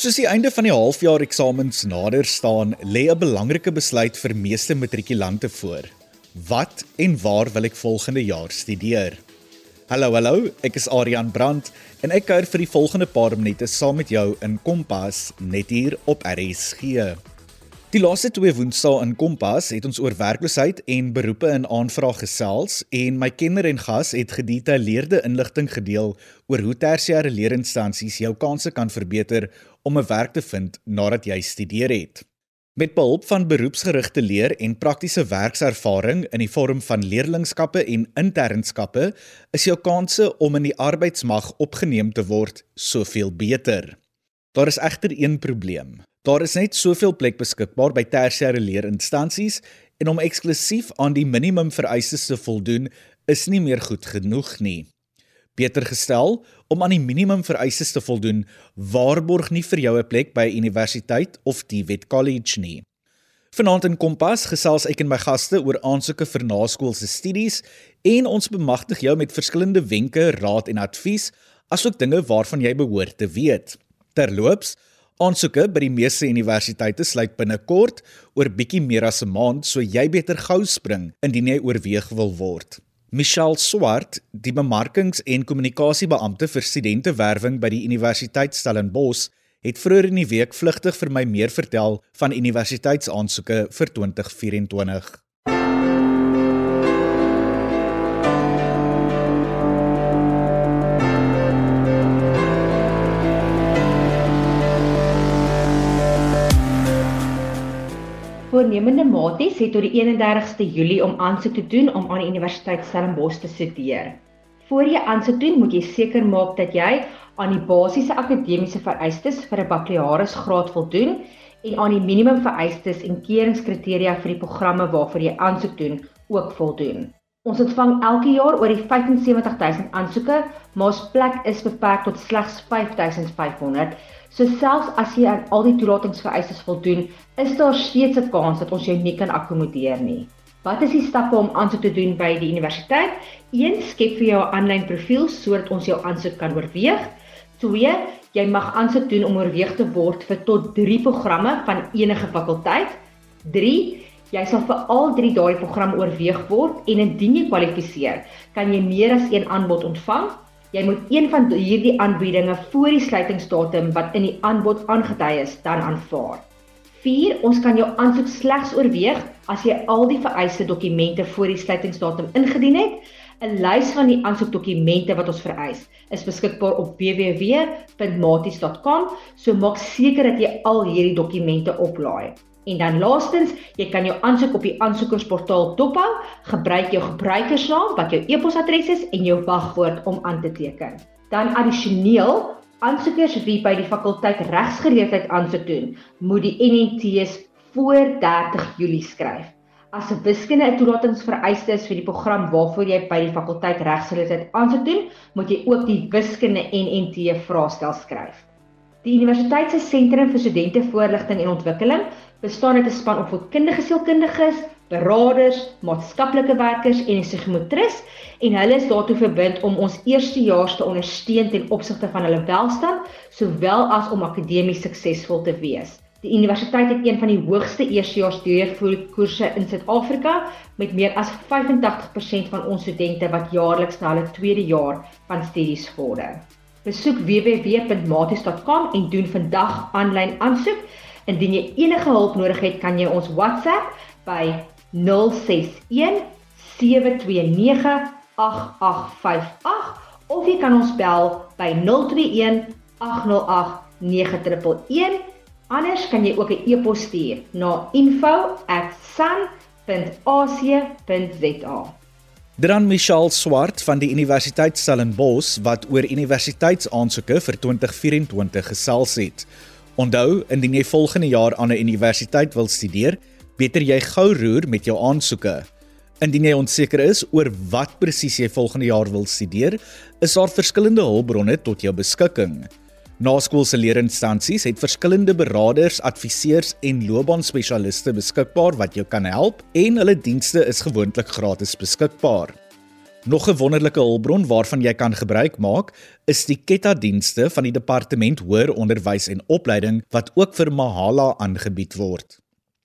Soos die einde van die halfjaar eksamens nader staan, lê 'n belangrike besluit vir meeste matrikulante voor. Wat en waar wil ek volgende jaar studeer? Hallo, hallo, ek is Adrian Brandt en ek kuier vir die volgende paar minute saam met jou in Kompas net hier op RSG. Die laaste twee Woensdae in Kompas het ons oor werkloosheid en beroepe in aanvraag gesels en my kenner en gas het gedetailleerde inligting gedeel oor hoe tersiêre leerinstansies jou kansse kan verbeter om 'n werk te vind nadat jy studeer het. Met behulp van beroepsgerigte leer en praktiese werkservaring in die vorm van leerlingskappe en internskappe, is jou kansse om in die arbeidsmag opgeneem te word soveel beter. Daar is egter een probleem. Daar is net soveel plek beskikbaar by tersiêre leerinstansies en om eksklusief aan die minimum vereistes te voldoen is nie meer goed genoeg nie. Beter gestel, om aan die minimum vereistes te voldoen, waarborg nie vir jou 'n plek by 'n universiteit of Wet College nie. Vanaand in Kompas gesels ek en my gaste oor aansoeke vir naskoolse studies en ons bemagtig jou met verskillende wenke, raad en advies, asook dinge waarvan jy behoort te weet. Terloops, Aansoeke by die meeste universiteite sluit binnekort oor bietjie meer as 'n maand, so jy beter gou spring indien jy oorweeg wil word. Michelle Swart, die bemarkings- en kommunikasiebeampte vir studentewerwing by die Universiteit Stellenbosch, het vroeër in die week vlugtig vir my meer vertel van universiteitsaansoeke vir 2024. Voornemende maties het tot die 31ste Julie om aansoek te doen om aan die Universiteit Stellenbosch te studeer. Voor jy aansoek doen, moet jy seker maak dat jy aan die basiese akademiese vereistes vir 'n bakkalaureusgraad voldoen en aan die minimum vereistes en keuringskriteria vir die programme waarvoor jy aansoek doen ook voldoen. Ons ontvang elke jaar oor die 75000 aansoeke, maar ons plek is beperk tot slegs 5500 So selfs as jy aan al die toelatingsvereistes voldoen, is daar steeds 'n kans dat ons jou nie kan akkommodeer nie. Wat is die stappe om aansoek te doen by die universiteit? 1. Skep vir jou 'n aanlyn profiel sodat ons jou aansoek kan oorweeg. 2. Jy mag aansoek doen om oorweeg te word vir tot 3 programme van enige fakulteit. 3. Jy sal vir al 3 daardie programme oorweeg word en indien jy kwalifiseer, kan jy meer as een aanbod ontvang. Jy moet een van hierdie aanbiedinge voor die sluitingsdatum wat in die aanbod aangedui is, dan aanvaar. 4. Ons kan jou aansoek slegs oorweeg as jy al die vereiste dokumente voor die sluitingsdatum ingedien het. 'n Lys van die aansoekdokumente wat ons vereis is beskikbaar op www.maties.com, so maak seker dat jy al hierdie dokumente oplaai. En dan laastens, jy kan jou aansoek op die aansoekersportaal dophou. Gebruik jou gebruikersnaam wat jou e-posadres is en jou wagwoord om aan te teken. Dan addisioneel, aansoekers wie by die fakulteit regsgeleerdheid aansoek doen, moet die NNT's voor 30 Julie skryf. As 'n wiskunde 'n toelatingsvereiste is vir die program waarvoor jy by die fakulteit regsgeleerdheid aansoek doen, moet jy ook die wiskunde NNT vraestel skryf. Die universiteit se sentrum vir studentevoorligting en ontwikkeling bestaan uit 'n span opvoedkundige sielkundiges, beraders, maatskaplike werkers en 'n psigmotris en hulle is daartoe verbind om ons eerstejaars te ondersteun ten opsigte van hulle welstand sowel as om akademies suksesvol te wees. Die universiteit het een van die hoogste eerstejaars deurvoerkoerse in Suid-Afrika met meer as 85% van ons studente wat jaarliks na hulle tweede jaar van studies vorder. Besoek www.maties.com en doen vandag aanlyn aansoek. Indien jy enige hulp nodig het, kan jy ons WhatsApp by 061 729 8858 of jy kan ons bel by 021 808 9111. Anders kan jy ook 'n e-pos stuur na info@san.ac.za. Dan Michelle Swart van die Universiteit Stellenbosch wat oor universiteitsaansoeke vir 2024 gesels het. Onthou, indien jy volgende jaar aan 'n universiteit wil studeer, beter jy gou roer met jou aansoeke. Indien jy onseker is oor wat presies jy volgende jaar wil studeer, is daar verskillende hulpbronne tot jou beskikking. Naskoolse leerinstansies het verskillende beraders, adviseurs en loopbaanspesialiste beskikbaar wat jou kan help en hulle dienste is gewoonlik gratis beskikbaar. Nog 'n wonderlike hulpbron waarvan jy kan gebruik maak, is die Ketta-dienste van die Departement Hoër Onderwys en Opleiding wat ook vir Mahala aangebied word.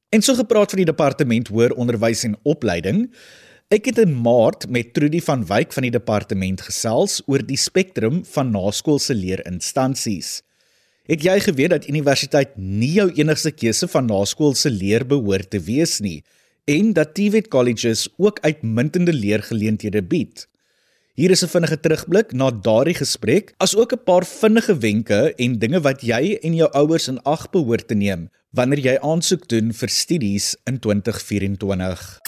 En so gepraat van die Departement Hoër Onderwys en Opleiding, ek het in Maart met Trudy van Wyk van die departement gesels oor die spektrum van naskoolse leerinstansies. Het jy geweet dat universiteit nie jou enigste keuse van naskoolse leer behoort te wees nie? En dat TVET colleges ook uitmuntende leergeleenthede bied. Hier is 'n vinnige terugblik na daardie gesprek, asook 'n paar vinnige wenke en dinge wat jy en jou ouers in ag behoort te neem wanneer jy aansoek doen vir studies in 2024.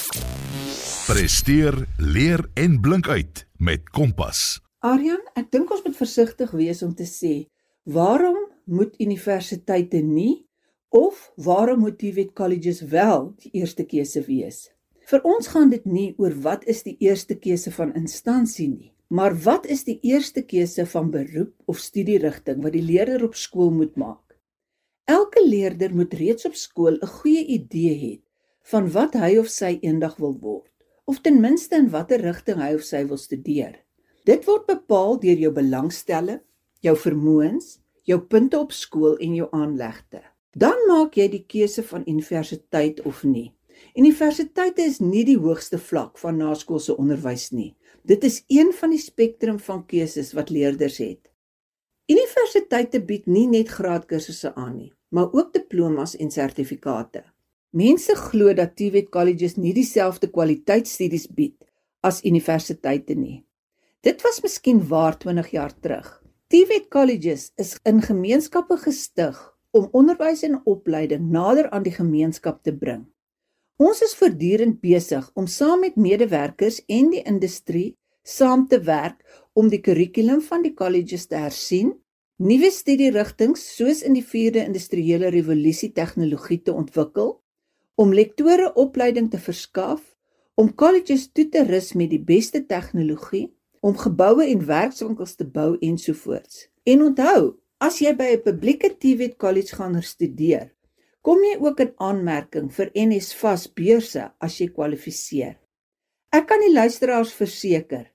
Presteer, leer en blink uit met Kompas. Aryan, ek dink ons moet versigtig wees om te sê waarom moet universiteite nie Of waarom moet TVET colleges wel die eerste keuse wees? Vir ons gaan dit nie oor wat is die eerste keuse van instansie nie, maar wat is die eerste keuse van beroep of studierigting wat die leerder op skool moet maak? Elke leerder moet reeds op skool 'n goeie idee hê van wat hy of sy eendag wil word, of ten minste in watter rigting hy of sy wil studeer. Dit word bepaal deur jou belangstelling, jou vermoëns, jou punte op skool en jou aanlegte dan maak jy die keuse van universiteit of nie. Universiteite is nie die hoogste vlak van naskoolse onderwys nie. Dit is een van die spektrum van keuses wat leerders het. Universiteite bied nie net graadkursusse aan nie, maar ook diplomas en sertifikate. Mense glo dat TVET colleges nie dieselfde kwaliteitsstudies bied as universiteite nie. Dit was miskien waar 20 jaar terug. TVET colleges is in gemeenskappe gestig om onderwys en opleiding nader aan die gemeenskap te bring. Ons is voortdurend besig om saam met medewerkers en die industrie saam te werk om die kurrikulum van die colleges te hersien, nuwe studierigtinge soos in die 4de industriële revolusie tegnologie te ontwikkel, om lektore opleiding te verskaf, om colleges toe te rus met die beste tegnologie, om geboue en werkswinkels te bou ensovoorts. En onthou, As jy by 'n publieke TVET college gaan studeer, kom jy ook in aanmerking vir NSFAS beurse as jy kwalifiseer. Ek kan die luisteraars verseker,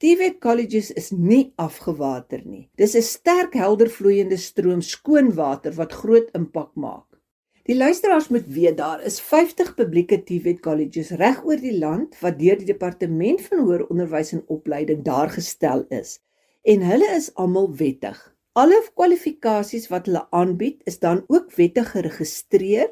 TVET colleges is nie afgewater nie. Dis 'n sterk helder vloeiende stroom skoon water wat groot impak maak. Die luisteraars moet weet daar is 50 publieke TVET colleges reg oor die land wat deur die departement van hoër onderwys en opleiding daar gestel is en hulle is almal wettig. Alle kwalifikasies wat hulle aanbied is dan ook wettig geregistreer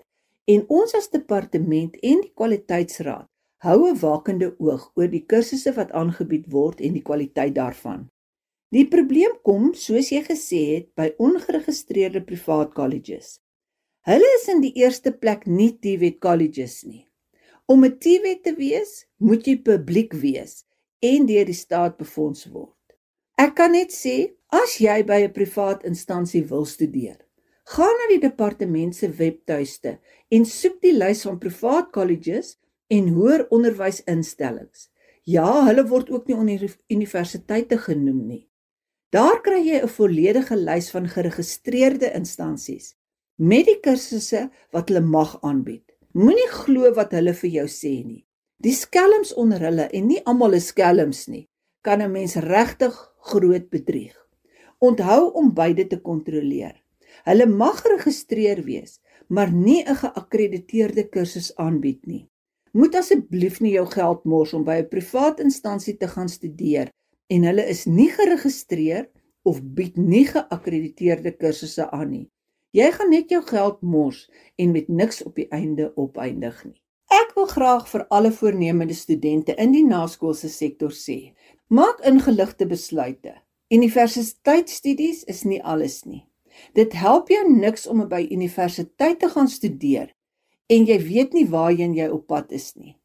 en ons as departement en die kwaliteitsraad hou 'n wakende oog oor die kursusse wat aangebied word en die kwaliteit daarvan. Die probleem kom, soos jy gesê het, by ongeregistreerde privaat colleges. Hulle is in die eerste plek nie TVET colleges nie. Om 'n TVET te wees, moet jy publiek wees en deur die staat befonds word. Ek kan net sê, as jy by 'n privaat instansie wil studeer, gaan na die departement se webtuiste en soek die lys van privaat colleges en hoër onderwysinstellings. Ja, hulle word ook nie universiteite genoem nie. Daar kry jy 'n volledige lys van geregistreerde instansies met die kursusse wat hulle mag aanbied. Moenie glo wat hulle vir jou sê nie. Die skelms onder hulle en nie almal is skelms nie, kan 'n mens regtig groot bedrieg. Onthou om beide te kontroleer. Hulle mag geregistreer wees, maar nie 'n geakkrediteerde kursus aanbied nie. Moet asseblief nie jou geld mors om by 'n privaat instansie te gaan studeer en hulle is nie geregistreer of bied nie geakkrediteerde kursusse aan nie. Jy gaan net jou geld mors en met niks op die einde opeindig nie. Ek wil graag vir alle voornemende studente in die naskoolse sektor sê, Maak ingeligte besluite. Universiteitsstudies is nie alles nie. Dit help jou niks om by universiteit te gaan studeer en jy weet nie waarheen jy op pad is nie.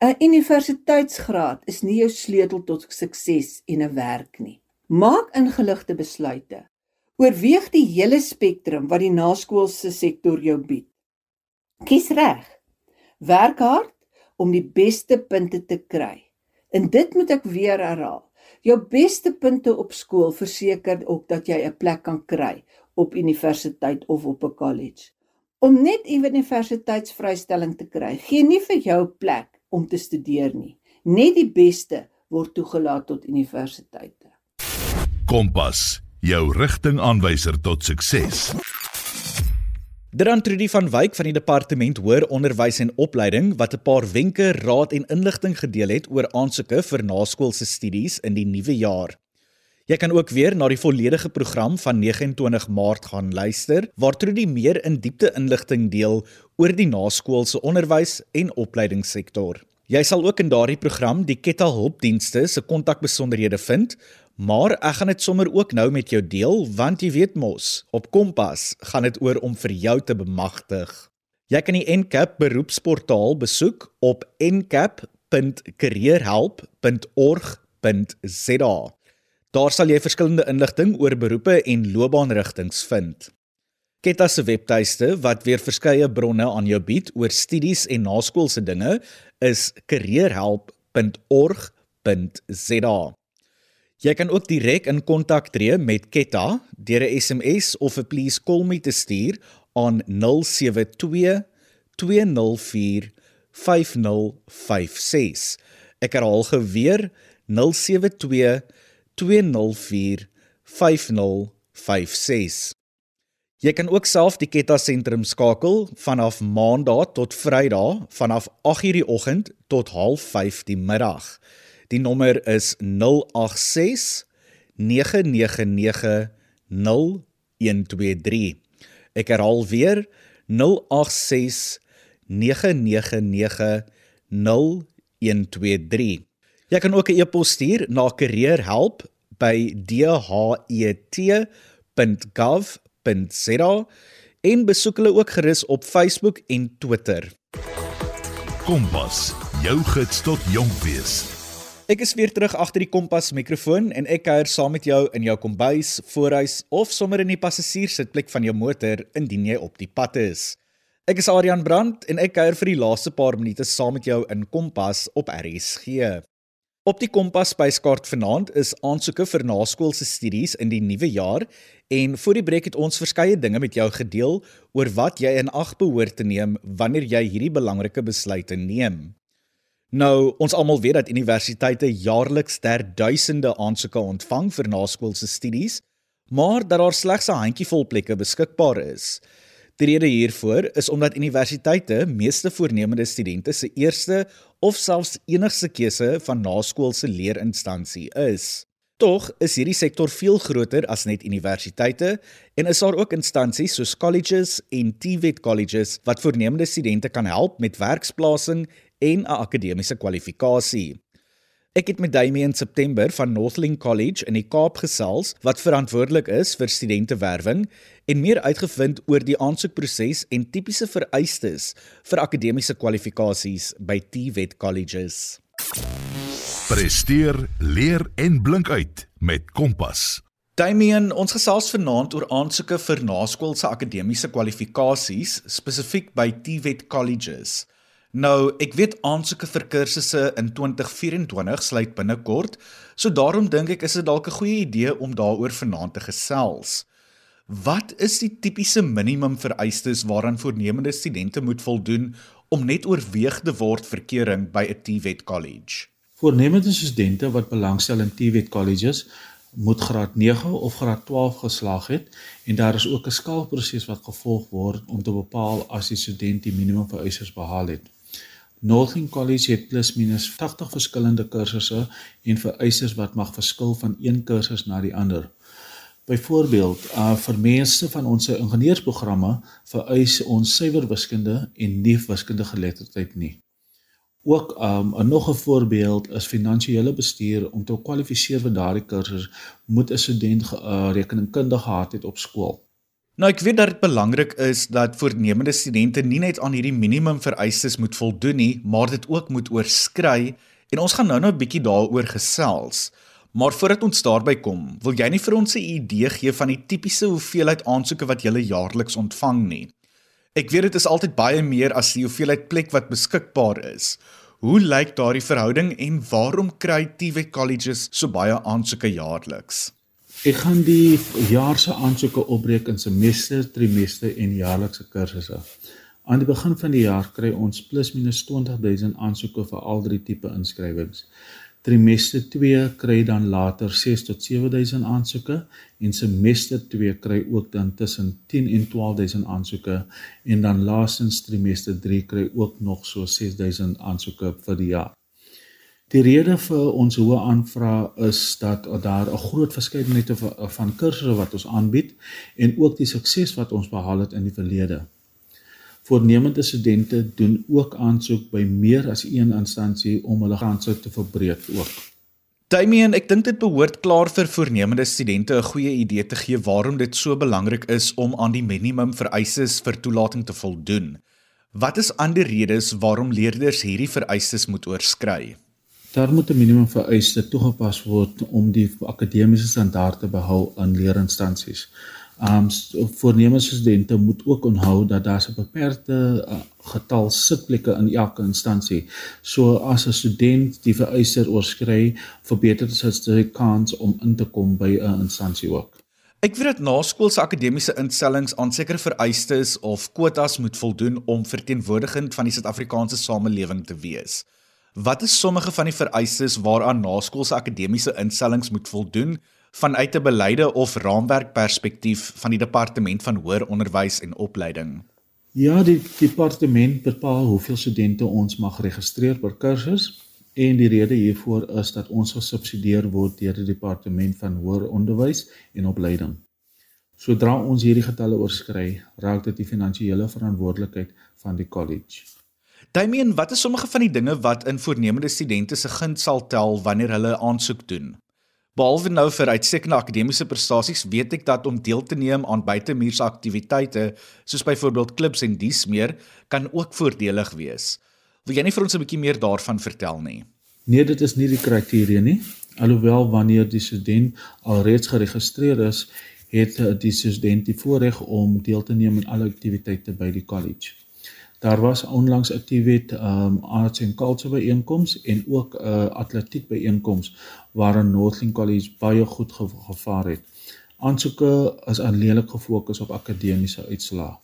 'n Universiteitsgraad is nie jou sleutel tot sukses en 'n werk nie. Maak ingeligte besluite. Oorweeg die hele spektrum wat die naskoolse sektor jou bied. Kies reg. Werk hard om die beste punte te kry. En dit moet ek weer herhaal. Jou beste punte op skool verseker ook dat jy 'n plek kan kry op universiteit of op 'n college. Om net 'n universiteitsvrystelling te kry, gee nie vir jou plek om te studeer nie. Net die beste word toegelaat tot universiteite. Kompas, jou rigtingaanwyser tot sukses. Dran Trudy van Wyk van die departement hoër onderwys en opleiding wat 'n paar wenke, raad en inligting gedeel het oor aansoeke vir naskoolse studies in die nuwe jaar. Jy kan ook weer na die volledige program van 29 Maart gaan luister waar Trudy meer in diepte inligting deel oor die naskoolse onderwys en opleidingssektor. Jy sal ook in daardie program die Ketta hulpdienste se kontakbesonderhede vind, maar ek gaan dit sommer ook nou met jou deel want jy weet mos, op Kompas gaan dit oor om vir jou te bemagtig. Jy kan die Encap beroepsportaal besoek op encap.careerhelp.org.za. Daar sal jy verskillende inligting oor beroepe en loopbaanrigtinge vind. Ketta se webtuiste wat weer verskeie bronne aan jou bied oor studies en naskoolse dinge is careerhelp.org.za. Jy kan ook direk in kontak tree met Ketta deur 'n SMS of 'n please call me te stuur aan 072 204 5056. Ek herhaal geweer 072 204 5056. Jy kan ook self die Ketta sentrum skakel vanaf Maandag tot Vrydag vanaf 8:00 die oggend tot 05:30 die middag. Die nommer is 086 999 0123. Ek herhaal weer 086 999 0123. Jy kan ook 'n e-pos stuur na careerhelp@dhet.gov www.kompas.za en besoek hulle ook gerus op Facebook en Twitter. Kompas, jou gids tot jonk wees. Ek is weer terug agter die Kompas mikrofoon en ek kuier saam met jou in jou kombuis, voorhuis of sommer in die passasierssitplek van jou motor indien jy op die pad is. Ek is Adrian Brandt en ek kuier vir die laaste paar minute saam met jou in Kompas op RSG. Op die Kompas spyskaart vanaand is aansoeke vir naskoolse studies in die nuwe jaar en voor die breek het ons verskeie dinge met jou gedeel oor wat jy in ag behoort te neem wanneer jy hierdie belangrike besluite neem. Nou, ons almal weet dat universiteite jaarliks ter duisende aansoeke ontvang vir naskoolse studies, maar dat daar slegs 'n handjievol plekke beskikbaar is. Die rede hiervoor is omdat universiteite meeste voornemende studente se eerste of selfs enigste keuse van naskoolse leerinstansie is. Tog is hierdie sektor veel groter as net universiteite en is daar ook instansies soos colleges en TVET colleges wat voornemende studente kan help met werksplasing en 'n akademiese kwalifikasie. Ek het met Damien in September van Northling College in die Kaap gesels wat verantwoordelik is vir studentewerwing en meer uitgevind oor die aansoekproses en tipiese vereistes vir akademiese kwalifikasies by TVET colleges. Presteer, leer en blink uit met Kompas. Damien, ons gesels vanaand oor aansoeke vir naskoolse akademiese kwalifikasies spesifiek by TVET colleges. Nou, ek weet aansoeke vir kursusse in 2024 sluit binnekort, so daarom dink ek is dit dalk 'n goeie idee om daaroor vanaand te gesels. Wat is die tipiese minimum vereistes waaraan voornemende studente moet voldoen om net oorweeg te word vir kering by 'n TVET college? Voornemende studente wat belangstel in TVET colleges moet graad 9 of graad 12 geslaag het en daar is ook 'n skaalproses wat gevolg word om te bepaal as die student die minimum vereistes behaal het. Northern College het plus minus 80 verskillende kursusse en vereistes wat mag verskil van een kursus na die ander. Byvoorbeeld, uh vir meeste van ons ingenieursprogramme vereis ons suiwerwiskunde en nie wiskunde geletterdheid nie. Ook um 'n nog 'n voorbeeld is finansiële bestuur om te kwalifiseer vir daardie kursus moet 'n student uh, rekeningkunde gehad het op skool. Nou ek weet dat dit belangrik is dat voornemende studente nie net aan hierdie minimum vereistes moet voldoen nie, maar dit ook moet oorskry en ons gaan nou-nou 'n bietjie daaroor gesels. Maar voordat ons daarby kom, wil jy nie vir ons 'n idee gee van die tipiese hoeveelheid aansoeke wat jy jaarliks ontvang nie? Ek weet dit is altyd baie meer as die hoeveelheid plek wat beskikbaar is. Hoe lyk daardie verhouding en waarom kry TVET colleges so baie aansoeke jaarliks? Ek gaan die jaar se aansoeke opbreek in semester, trimester en jaarlikse kursusse. Aan die begin van die jaar kry ons plus minus 20000 aansoeke vir al drie tipe inskrywings. Trimester 2 kry dan later 6 tot 7000 aansoeke en semester 2 kry ook dan tussen 10 en 12000 aansoeke en dan laastens trimester 3 kry ook nog so 6000 aansoeke vir die jaar. Die rede vir ons hoë aanvraag is dat daar 'n groot verskeidenheid van kursusse wat ons aanbied en ook die sukses wat ons behaal het in die verlede. Voornemende studente doen ook aansoek by meer as een instansie om hulle kanse te verbreek ook. Damien, ek dink dit behoort klaar vir voornemende studente 'n goeie idee te gee waarom dit so belangrik is om aan die minimum vereistes vir toelating te voldoen. Wat is ander redes waarom leerders hierdie vereistes moet oorskry? Daar moet 'n minimum vereiste toegepas word om die akademiese standaarde te behou in leerinstansies. Um voornemende studente moet ook onthou dat daar 'n beperkte uh, getal sitplekke in elke instansie. So as 'n student die vereiste oorskry, verbeter dit sy kans om in te kom by 'n instansie ook. Ek weet dat naskoolse akademiese instellings aan sekere vereistes of kwotas moet voldoen om verteenwoordigend van die Suid-Afrikaanse samelewing te wees. Wat is sommige van die vereistes waaraan naskoolse akademiese instellings moet voldoen? vanuit 'n beleide of raamwerk perspektief van die departement van hoër onderwys en opleiding? Ja, die departement bepaal hoeveel studente ons mag registreer per kursus en die rede hiervoor is dat ons gesubsidieer word deur die departement van hoër onderwys en opleiding. Sodra ons hierdie getalle oorskry, raak dit die finansiële verantwoordelikheid van die college. Damien, wat is sommige van die dinge wat in voornemende studente se guns sal tel wanneer hulle aansoek doen? Behalwe nou vir uitstekende akademiese prestasies, weet ek dat om deel te neem aan buitemuurse aktiwiteite, soos byvoorbeeld klubs en dies meer, kan ook voordelig wees. Wil jy nie vir ons 'n bietjie meer daarvan vertel nie? Nee, dit is nie die kriteria nie. Alhoewel wanneer die student alreeds geregistreer is, het die student die voorreg om deel te neem aan alle aktiwiteite by die college. Daar was onlangs 'n TVET um arts en culture byeenkoms en ook 'n uh, atletiek byeenkoms waarin Northling College baie goed gevaar het. Aansoeke is aanleerlik gefokus op akademiese uitslae.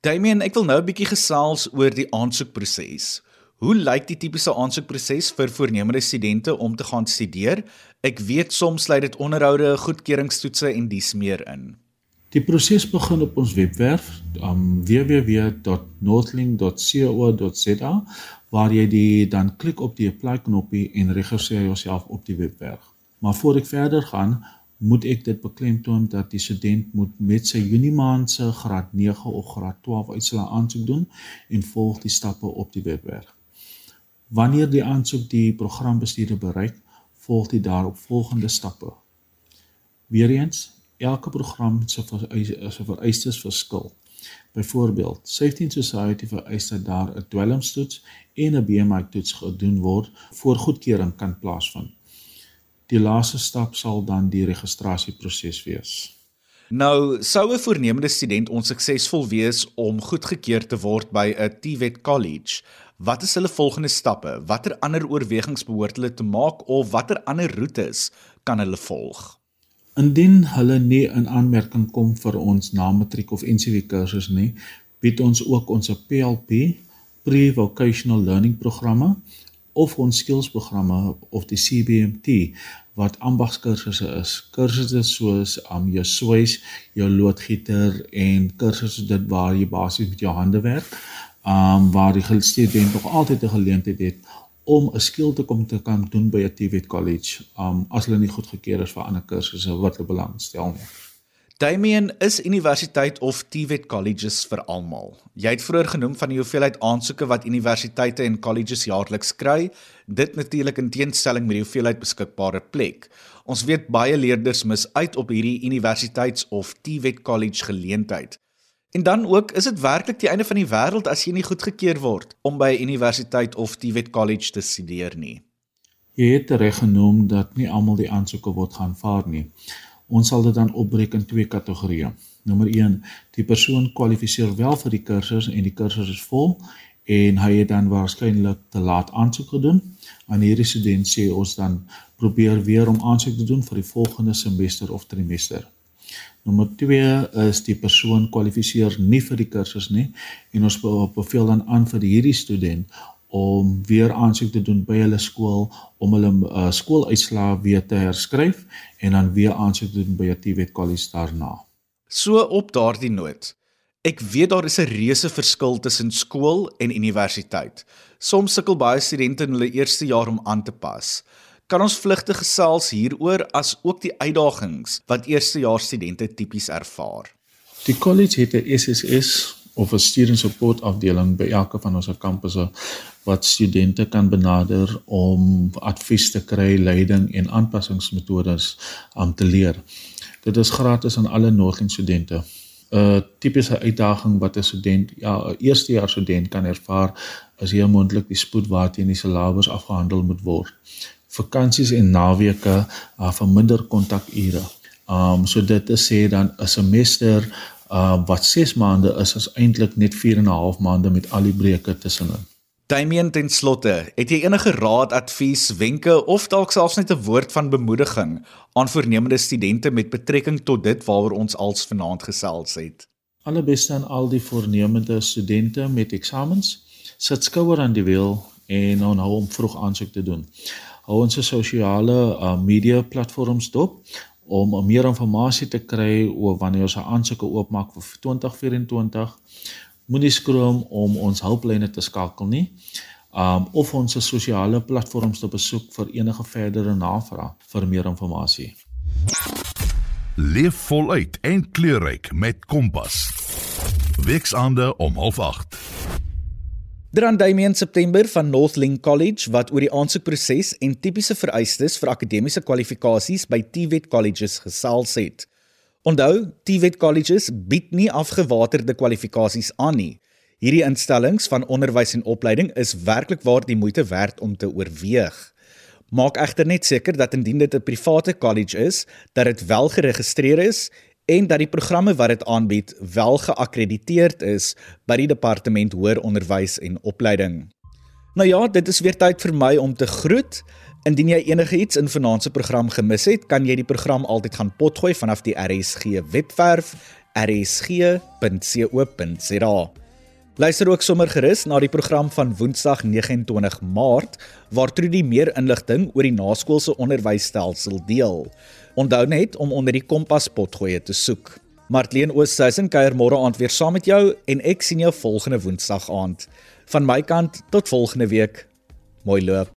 Damien, ek wil nou 'n bietjie gesels oor die aansoekproses. Hoe lyk die tipiese aansoekproses vir voornemende studente om te gaan studeer? Ek weet soms sluit dit onderhoude, goedkeuringstoetse en dies meer in. Die proses begin op ons webwerf um, www.northling.co.za waar jy die dan klik op die apply knoppie en registreer jouself op die webwerf. Maar voor ek verder gaan, moet ek dit beklemtoon dat die student moet met sy Junie maand se graad 9 of graad 12 uitslae aansoek doen en volg die stappe op die webwerf. Wanneer die aansoek die programbestuurder bereik, volg die daarop volgende stappe. Weereens elke program se se vereistes verskil. Byvoorbeeld, Safety Society vereis dat daar 'n dwelmstoets en 'n BMI toets gedoen word voor goedkeuring kan plaasvind. Die laaste stap sal dan die registrasieproses wees. Nou, sou 'n voornemende student onsuksesvol wees om goedgekeur te word by 'n TVET College, wat is hulle volgende stappe? Watter ander oorwegings behoort hulle te maak of watter ander roetes kan hulle volg? Indien hulle nie in aanmerking kom vir ons na-matriek of NCV kursus nie, bied ons ook ons PLP, Pre-Vocational Learning programme of ons skills programme of die CBMT wat ambagskursusse is. Kursusse soos am um, jou swys, jou loodgieter en kursusse dit waar jy basies met jou hande werk, um waar die student nog altyd 'n geleentheid het om 'n skill te kom te kan doen by 'n TVET college, um as hulle nie goedgekeur is vir ander kursusse wat hulle belangstel nie. Damien is universiteit of TVET colleges vir almal. Jy het vroeër genoem van die hoeveelheid aansoeke wat universiteite en colleges jaarliks kry, dit natuurlik in teenstelling met die hoeveelheid beskikbare plek. Ons weet baie leerders mis uit op hierdie universiteits of TVET college geleentheid. En dan ook, is dit werklik die einde van die wêreld as jy nie goedgekeur word om by universiteit of TVET college te studeer nie? Jy het reg genoem dat nie almal die aansoeke word aanvaar nie. Ons sal dit dan opbreek in twee kategorieë. Nommer 1, die persoon kwalifiseer wel vir die kursus en die kursus is vol en hy het dan waarskynlik te laat aansoek gedoen. Aan hierdie student sê ons dan probeer weer om aansoek te doen vir die volgende semester of trimester. Nommer 2 is die persoon kwalifiseer nie vir die kursus nie en ons beveel dan aan vir hierdie student om weer aansoek te doen by hulle skool om hulle uh, skooluitslae weer te herskryf en dan weer aansoek te doen by 'n TVET college daarna. So op daardie noot. Ek weet daar is 'n reuse verskil tussen skool en universiteit. Soms sukkel baie studente in hulle eerste jaar om aan te pas. Kan ons vlugtig gesels hieroor as ook die uitdagings wat eerstejaars studente tipies ervaar? Die college het 'n SSS of 'n student support afdeling by elke van ons kampusse wat studente kan benader om advies te kry, leiding en aanpassingsmetodes om te leer. Dit is gratis aan alle Noordling studente. 'n Tipiese uitdaging wat 'n student, ja, 'n eerstejaars student kan ervaar, is hier moontlik die spoed waarteen die syllabus afgehandel moet word vakansies en naweke uh, van minder kontakure. Um so dit te sê dan 'n semester uh wat 6 maande is is eintlik net 4 en 'n half maande met al die breuke tussenin. Damien ten slotte, het jy enige raad, advies, wenke of dalk selfs net 'n woord van bemoediging aan voornemende studente met betrekking tot dit waaroor ons als vanaand gesels het? Allerbeste aan al die voornemende studente met eksamens, sit skouer aan die wiel en onhou om vroeg aansoek te doen hou ons sosiale uh, media platforms dop om meer inligting te kry oor wanneer ons 'n aansoeke oopmaak vir 2024. Moenie skroom om ons hulplyne te skakel nie. Um of ons sosiale platforms te besoek vir enige verdere navraag vir meer inligting. Leef voluit en kleurryk met Kompas. Weksaande om 08:30. Dran Damien September van Northlink College wat oor die aansoekproses en tipiese vereistes vir akademiese kwalifikasies by TVET colleges gesels het. Onthou, TVET colleges bied nie afgewaterde kwalifikasies aan nie. Hierdie instellings van onderwys en opleiding is werklik waar die moeite werd om te oorweeg. Maak egter net seker dat indien dit 'n private college is, dat dit wel geregistreer is en dat die programme wat dit aanbied wel geakkrediteerd is by die departement hoër onderwys en opleiding. Nou ja, dit is weer tyd vir my om te groet. Indien jy enigiets in vanaand se program gemis het, kan jy die program altyd gaan potgooi vanaf die RSG webwerf rsg.co.za. Luister ook sommer gerus na die program van Woensdag 29 Maart waar Trudy meer inligting oor die naskoolse onderwysstelsel deel. Onthou net om onder die kompas potgoeie te soek. Martleen Oosthuizen kuier môre aand weer saam met jou en ek sien jou volgende Woensdag aand. Van my kant tot volgende week. Mooi loop.